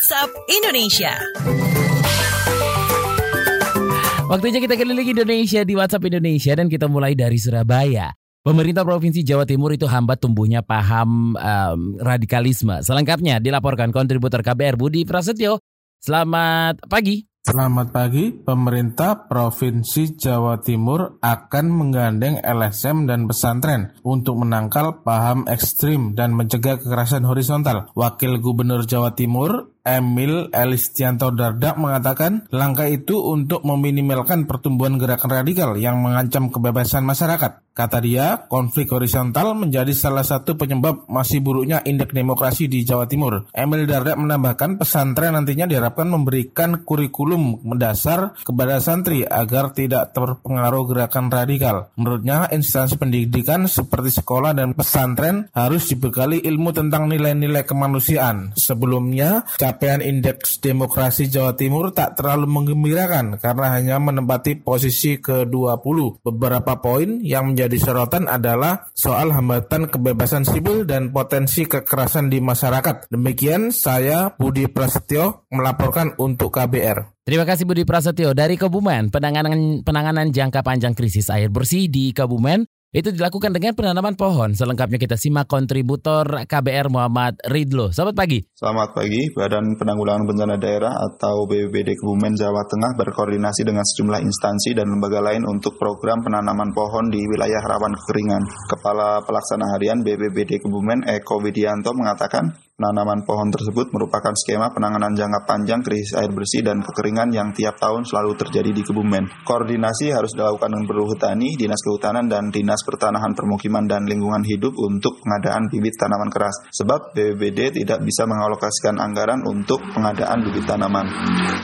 WhatsApp Indonesia. Waktunya kita keliling Indonesia di WhatsApp Indonesia dan kita mulai dari Surabaya. Pemerintah Provinsi Jawa Timur itu hambat tumbuhnya paham um, radikalisme. Selengkapnya dilaporkan kontributor KBR Budi Prasetyo. Selamat pagi. Selamat pagi, pemerintah Provinsi Jawa Timur akan menggandeng LSM dan pesantren untuk menangkal paham ekstrim dan mencegah kekerasan horizontal. Wakil Gubernur Jawa Timur, Emil Elistianto Dardak mengatakan langkah itu untuk meminimalkan pertumbuhan gerakan radikal yang mengancam kebebasan masyarakat. Kata dia, konflik horizontal menjadi salah satu penyebab masih buruknya indeks demokrasi di Jawa Timur. Emil Dardak menambahkan pesantren nantinya diharapkan memberikan kurikulum mendasar kepada santri agar tidak terpengaruh gerakan radikal. Menurutnya, instansi pendidikan seperti sekolah dan pesantren harus dibekali ilmu tentang nilai-nilai kemanusiaan. Sebelumnya, capaian indeks demokrasi Jawa Timur tak terlalu menggembirakan karena hanya menempati posisi ke-20. Beberapa poin yang menjadi sorotan adalah soal hambatan kebebasan sipil dan potensi kekerasan di masyarakat. Demikian saya Budi Prasetyo melaporkan untuk KBR. Terima kasih Budi Prasetyo dari Kebumen. Penanganan penanganan jangka panjang krisis air bersih di Kebumen itu dilakukan dengan penanaman pohon. Selengkapnya kita simak kontributor KBR Muhammad Ridlo. Selamat pagi. Selamat pagi. Badan Penanggulangan Bencana Daerah atau BPBD Kebumen Jawa Tengah berkoordinasi dengan sejumlah instansi dan lembaga lain untuk program penanaman pohon di wilayah rawan kekeringan. Kepala Pelaksana Harian BPBD Kebumen Eko Widianto mengatakan Penanaman pohon tersebut merupakan skema penanganan jangka panjang krisis air bersih dan kekeringan yang tiap tahun selalu terjadi di Kebumen. Koordinasi harus dilakukan dengan Perhutani, Dinas Kehutanan, dan Dinas Pertanahan Permukiman dan Lingkungan Hidup untuk pengadaan bibit tanaman keras. Sebab BPBD tidak bisa mengalokasikan anggaran untuk pengadaan bibit tanaman.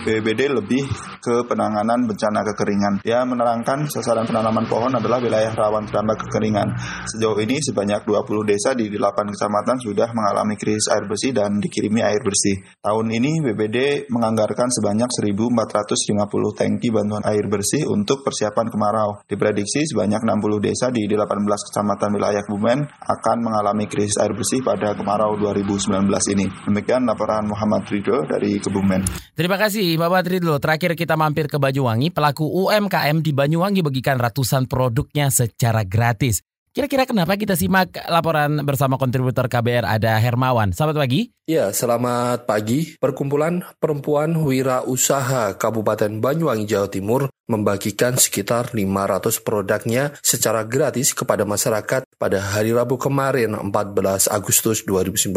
BPBD lebih ke penanganan bencana kekeringan. Dia menerangkan sasaran penanaman pohon adalah wilayah rawan terdampak kekeringan. Sejauh ini sebanyak 20 desa di 8 kecamatan sudah mengalami krisis air bersih dan dikirimi air bersih. Tahun ini BPD menganggarkan sebanyak 1.450 tangki bantuan air bersih untuk persiapan kemarau. Diprediksi sebanyak 60 desa di 18 kecamatan wilayah Kebumen akan mengalami krisis air bersih pada kemarau 2019 ini. Demikian laporan Muhammad Ridho dari Kebumen. Terima kasih Bapak Ridho. Terakhir kita mampir ke Banyuwangi. Pelaku UMKM di Banyuwangi bagikan ratusan produknya secara gratis. Kira-kira kenapa kita simak laporan bersama kontributor KBR ada Hermawan. Selamat pagi. Ya, selamat pagi. Perkumpulan Perempuan Wira Usaha Kabupaten Banyuwangi, Jawa Timur membagikan sekitar 500 produknya secara gratis kepada masyarakat pada hari Rabu kemarin 14 Agustus 2019.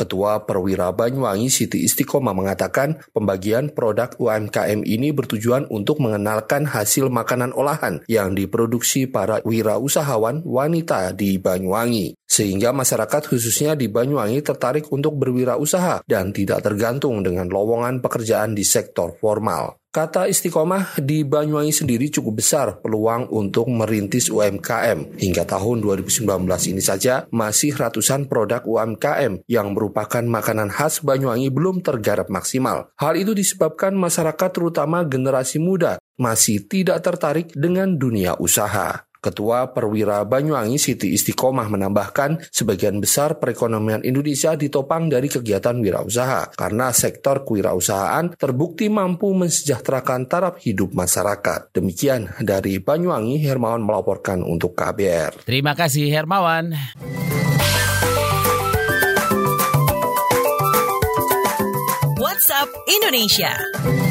Ketua Perwira Banyuwangi Siti Istiqomah mengatakan pembagian produk UMKM ini bertujuan untuk mengenalkan hasil makanan olahan yang diproduksi para wirausahawan wanita di Banyuwangi. Sehingga masyarakat khususnya di Banyuwangi tertarik untuk berwirausaha dan tidak tergantung dengan lowongan pekerjaan di sektor formal. Kata istiqomah di Banyuwangi sendiri cukup besar peluang untuk merintis UMKM. Hingga tahun 2019 ini saja masih ratusan produk UMKM yang merupakan makanan khas Banyuwangi belum tergarap maksimal. Hal itu disebabkan masyarakat terutama generasi muda masih tidak tertarik dengan dunia usaha. Ketua Perwira Banyuwangi Siti Istiqomah menambahkan sebagian besar perekonomian Indonesia ditopang dari kegiatan wirausaha karena sektor kewirausahaan terbukti mampu mensejahterakan taraf hidup masyarakat. Demikian dari Banyuwangi Hermawan melaporkan untuk KBR. Terima kasih Hermawan. WhatsApp Indonesia.